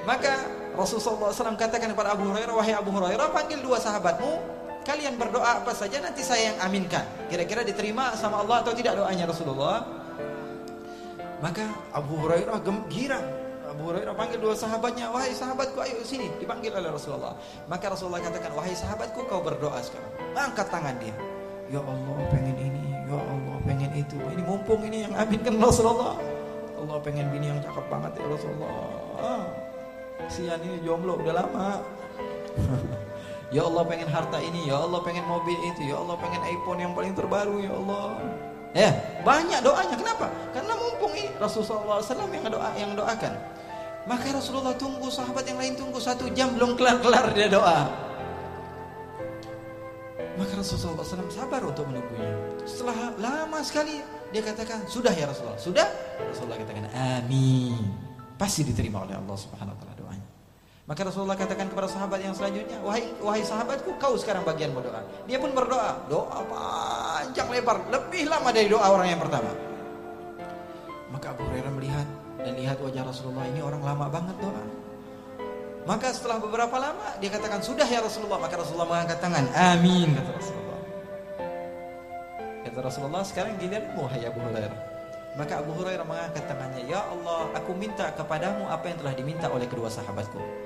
A: Maka Rasulullah SAW katakan kepada Abu Hurairah, wahai Abu Hurairah, panggil dua sahabatmu, kalian berdoa apa saja nanti saya yang aminkan. Kira-kira diterima sama Allah atau tidak doanya Rasulullah? Maka Abu Hurairah girang. Abu Hurairah panggil dua sahabatnya, wahai sahabatku, ayo sini, dipanggil oleh Rasulullah. Maka Rasulullah katakan, wahai sahabatku, kau berdoa sekarang. Angkat tangan dia. Ya Allah, pengen ini, ya Allah, pengen itu. Ini mumpung ini yang aminkan Rasulullah. Allah pengen bini yang cakep banget ya Rasulullah. Sian ini jomblo udah lama. *laughs* ya Allah pengen harta ini, ya Allah pengen mobil itu, ya Allah pengen iPhone yang paling terbaru, ya Allah. Ya, banyak doanya. Kenapa? Karena mumpung ini Rasulullah SAW yang doa yang doakan. Maka Rasulullah tunggu sahabat yang lain tunggu satu jam belum kelar-kelar dia doa. Maka Rasulullah SAW sabar untuk menunggunya. Setelah lama sekali dia katakan, sudah ya Rasulullah. Sudah? Rasulullah katakan, amin. Pasti diterima oleh Allah Subhanahu Wa Taala. Maka Rasulullah katakan kepada sahabat yang selanjutnya, wahai wahai sahabatku, kau sekarang bagian berdoa. Dia pun berdoa, doa panjang lebar, lebih lama dari doa orang yang pertama. Maka Abu Hurairah melihat dan lihat wajah Rasulullah ini orang lama banget doa. Maka setelah beberapa lama dia katakan sudah ya Rasulullah. Maka Rasulullah mengangkat tangan, amin kata Rasulullah. Kata Rasulullah sekarang giliran wahai Abu Hurairah. Maka Abu Hurairah mengangkat tangannya, Ya Allah, aku minta kepadamu apa yang telah diminta oleh kedua sahabatku.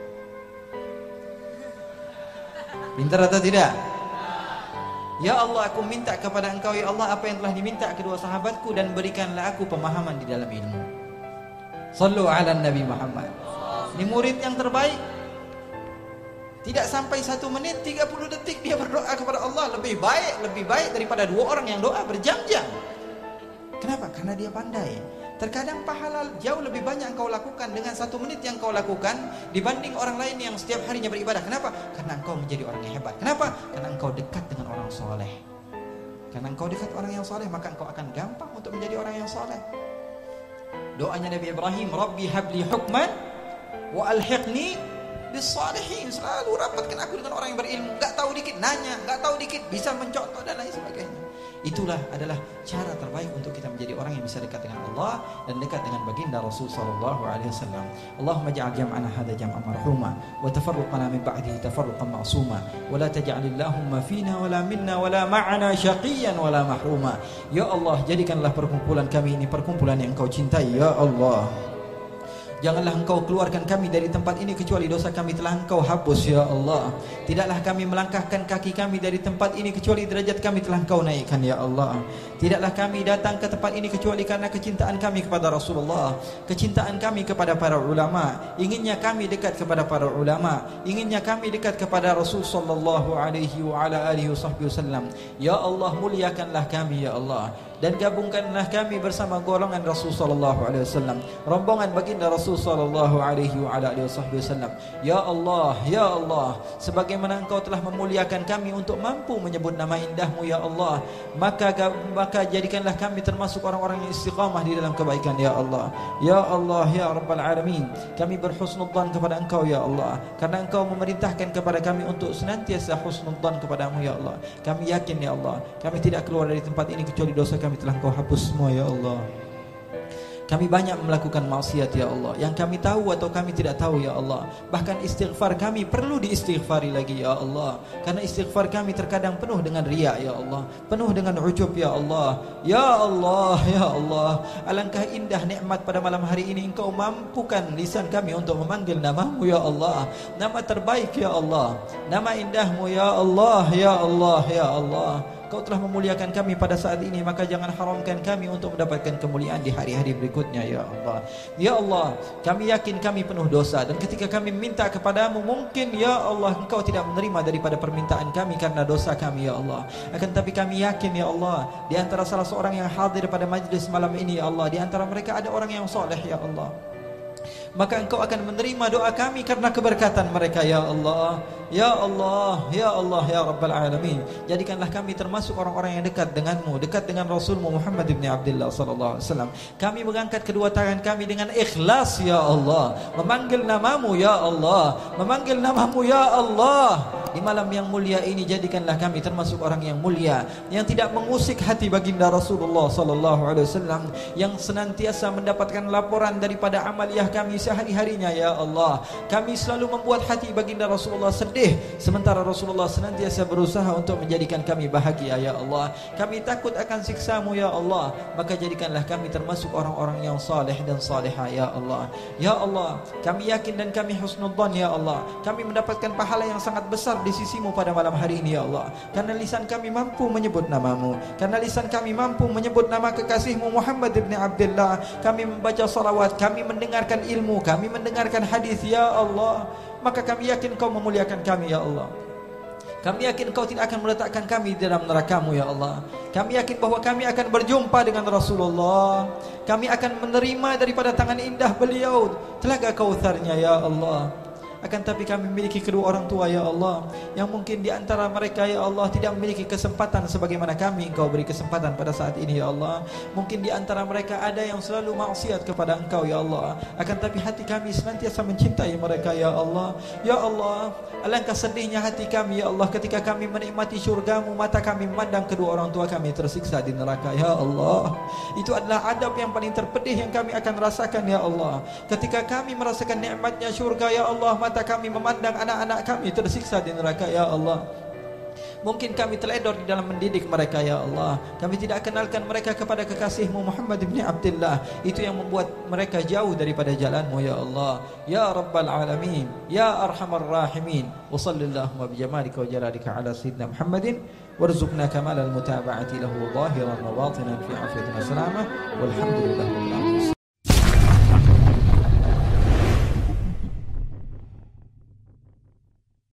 A: Pintar atau tidak? Ya Allah aku minta kepada engkau ya Allah apa yang telah diminta kedua sahabatku dan berikanlah aku pemahaman di dalam ilmu. Sallu ala Nabi Muhammad. Ini murid yang terbaik. Tidak sampai satu menit 30 detik dia berdoa kepada Allah lebih baik lebih baik daripada dua orang yang doa berjam-jam. Kenapa? Karena dia pandai. Terkadang pahala jauh lebih banyak engkau lakukan dengan satu menit yang engkau lakukan dibanding orang lain yang setiap harinya beribadah. Kenapa? Karena engkau menjadi orang yang hebat. Kenapa? Karena engkau dekat dengan orang soleh. Karena engkau dekat orang yang soleh, maka engkau akan gampang untuk menjadi orang yang soleh. Doanya Nabi Ibrahim, Rabbi habli hukman wa alhiqni bisalihin. Selalu rapatkan aku dengan orang yang berilmu. Gak tahu dikit, nanya. Gak tahu dikit, bisa mencontoh dan lain sebagainya. Itulah adalah cara terbaik untuk kita menjadi orang yang bisa dekat dengan Allah dan dekat dengan baginda Rasul sallallahu alaihi wasallam. Allahumma ja'al jam'ana hadha jam'an marhuma wa tafarruqana min ba'dihi tafarruqan ma'suma wa la taj'al fina wa la minna wa la ma'ana syaqiyan wa la mahruma. Ya Allah, jadikanlah perkumpulan kami ini perkumpulan yang Engkau cintai ya Allah. Janganlah engkau keluarkan kami dari tempat ini kecuali dosa kami telah engkau hapus ya Allah. Tidaklah kami melangkahkan kaki kami dari tempat ini kecuali derajat kami telah engkau naikkan ya Allah. Tidaklah kami datang ke tempat ini kecuali karena kecintaan kami kepada Rasulullah, kecintaan kami kepada para ulama, inginnya kami dekat kepada para ulama, inginnya kami dekat kepada Rasul sallallahu alaihi wa ala alihi wasallam. Ya Allah muliakanlah kami ya Allah dan gabungkanlah kami bersama golongan Rasul sallallahu alaihi wasallam rombongan baginda Rasul sallallahu alaihi wa ala alihi wasallam. Ya Allah ya Allah sebagaimana engkau telah memuliakan kami untuk mampu menyebut nama indahmu ya Allah maka maka jadikanlah kami termasuk orang-orang yang istiqamah di dalam kebaikan ya Allah. Ya Allah ya rabbal alamin kami berhusnudzan kepada engkau ya Allah. Karena engkau memerintahkan kepada kami untuk senantiasa husnudzan kepadamu ya Allah. Kami yakin ya Allah kami tidak keluar dari tempat ini kecuali dosa kami telah kau hapus semua ya Allah kami banyak melakukan maksiat ya Allah Yang kami tahu atau kami tidak tahu ya Allah Bahkan istighfar kami perlu diistighfari lagi ya Allah Karena istighfar kami terkadang penuh dengan riak ya Allah Penuh dengan ujub ya Allah Ya Allah, ya Allah Alangkah indah nikmat pada malam hari ini Engkau mampukan lisan kami untuk memanggil namamu ya Allah Nama terbaik ya Allah Nama indahmu ya Allah, ya Allah, ya Allah Kau telah memuliakan kami pada saat ini Maka jangan haramkan kami untuk mendapatkan kemuliaan di hari-hari berikutnya Ya Allah. Ya Allah Kami yakin kami penuh dosa Dan ketika kami minta kepadamu Mungkin Ya Allah Engkau tidak menerima daripada permintaan kami Karena dosa kami Ya Allah. Akan tapi kami yakin Ya Allah Di antara salah seorang yang hadir pada majlis malam ini Ya Allah Di antara mereka ada orang yang soleh Ya Allah maka engkau akan menerima doa kami karena keberkatan mereka ya Allah. Ya Allah ya Allah ya rabbal alamin. Jadikanlah kami termasuk orang-orang yang dekat denganmu dekat dengan rasulmu Muhammad ibn Abdullah sallallahu alaihi wasallam. Kami mengangkat kedua tangan kami dengan ikhlas ya Allah. Memanggil namamu ya Allah. Memanggil namamu ya Allah. Di malam yang mulia ini jadikanlah kami termasuk orang yang mulia yang tidak mengusik hati baginda Rasulullah sallallahu alaihi wasallam yang senantiasa mendapatkan laporan daripada amaliyah kami sehari-harinya ya Allah. Kami selalu membuat hati baginda Rasulullah sedih. Sementara Rasulullah senantiasa berusaha untuk menjadikan kami bahagia ya Allah. Kami takut akan siksamu ya Allah. Maka jadikanlah kami termasuk orang-orang yang saleh dan saleha ya Allah. Ya Allah kami yakin dan kami husnudzan ya Allah. Kami mendapatkan pahala yang sangat besar di sisimu pada malam hari ini ya Allah. Karena lisan kami mampu menyebut namamu. Karena lisan kami mampu menyebut nama kekasihmu Muhammad ibn Abdullah. Kami membaca salawat Kami mendengarkan ilmu Kami mendengarkan hadis Ya Allah Maka kami yakin kau memuliakan kami Ya Allah. Kami yakin kau tidak akan meletakkan kami di dalam nerakamu ya Allah. Kami yakin bahawa kami akan berjumpa dengan Rasulullah. Kami akan menerima daripada tangan indah beliau Telaga kautharnya ya Allah akan tapi kami memiliki kedua orang tua ya Allah. Yang mungkin di antara mereka ya Allah Tidak memiliki kesempatan sebagaimana kami Engkau beri kesempatan pada saat ini ya Allah. Mungkin di antara mereka ada yang selalu maksiat kepada Engkau ya Allah. Akan tapi hati kami senantiasa mencintai mereka ya Allah. Ya Allah Alangkah sedihnya hati kami ya Allah Ketika kami menikmati syurgamu Mata kami memandang kedua orang tua kami tersiksa di neraka Ya Allah. Itu adalah adab yang paling terpedih yang kami akan rasakan ya Allah. Ketika kami merasakan nikmatnya syurga ya Allah Mata mata kami memandang anak-anak kami tersiksa di neraka ya Allah. Mungkin kami teledor di dalam mendidik mereka ya Allah. Kami tidak kenalkan mereka kepada kekasihmu Muhammad ibn Abdullah. Itu yang membuat mereka jauh daripada jalanmu ya Allah. Ya Rabbal Alamin Ya Arhamar Rahimin. Wa sallallahu wa bijamalika wa jalalika ala Sayyidina Muhammadin. Warzuqna kamal al-mutaba'ati lahu zahiran wa batinan fi afiyatina salamah Walhamdulillah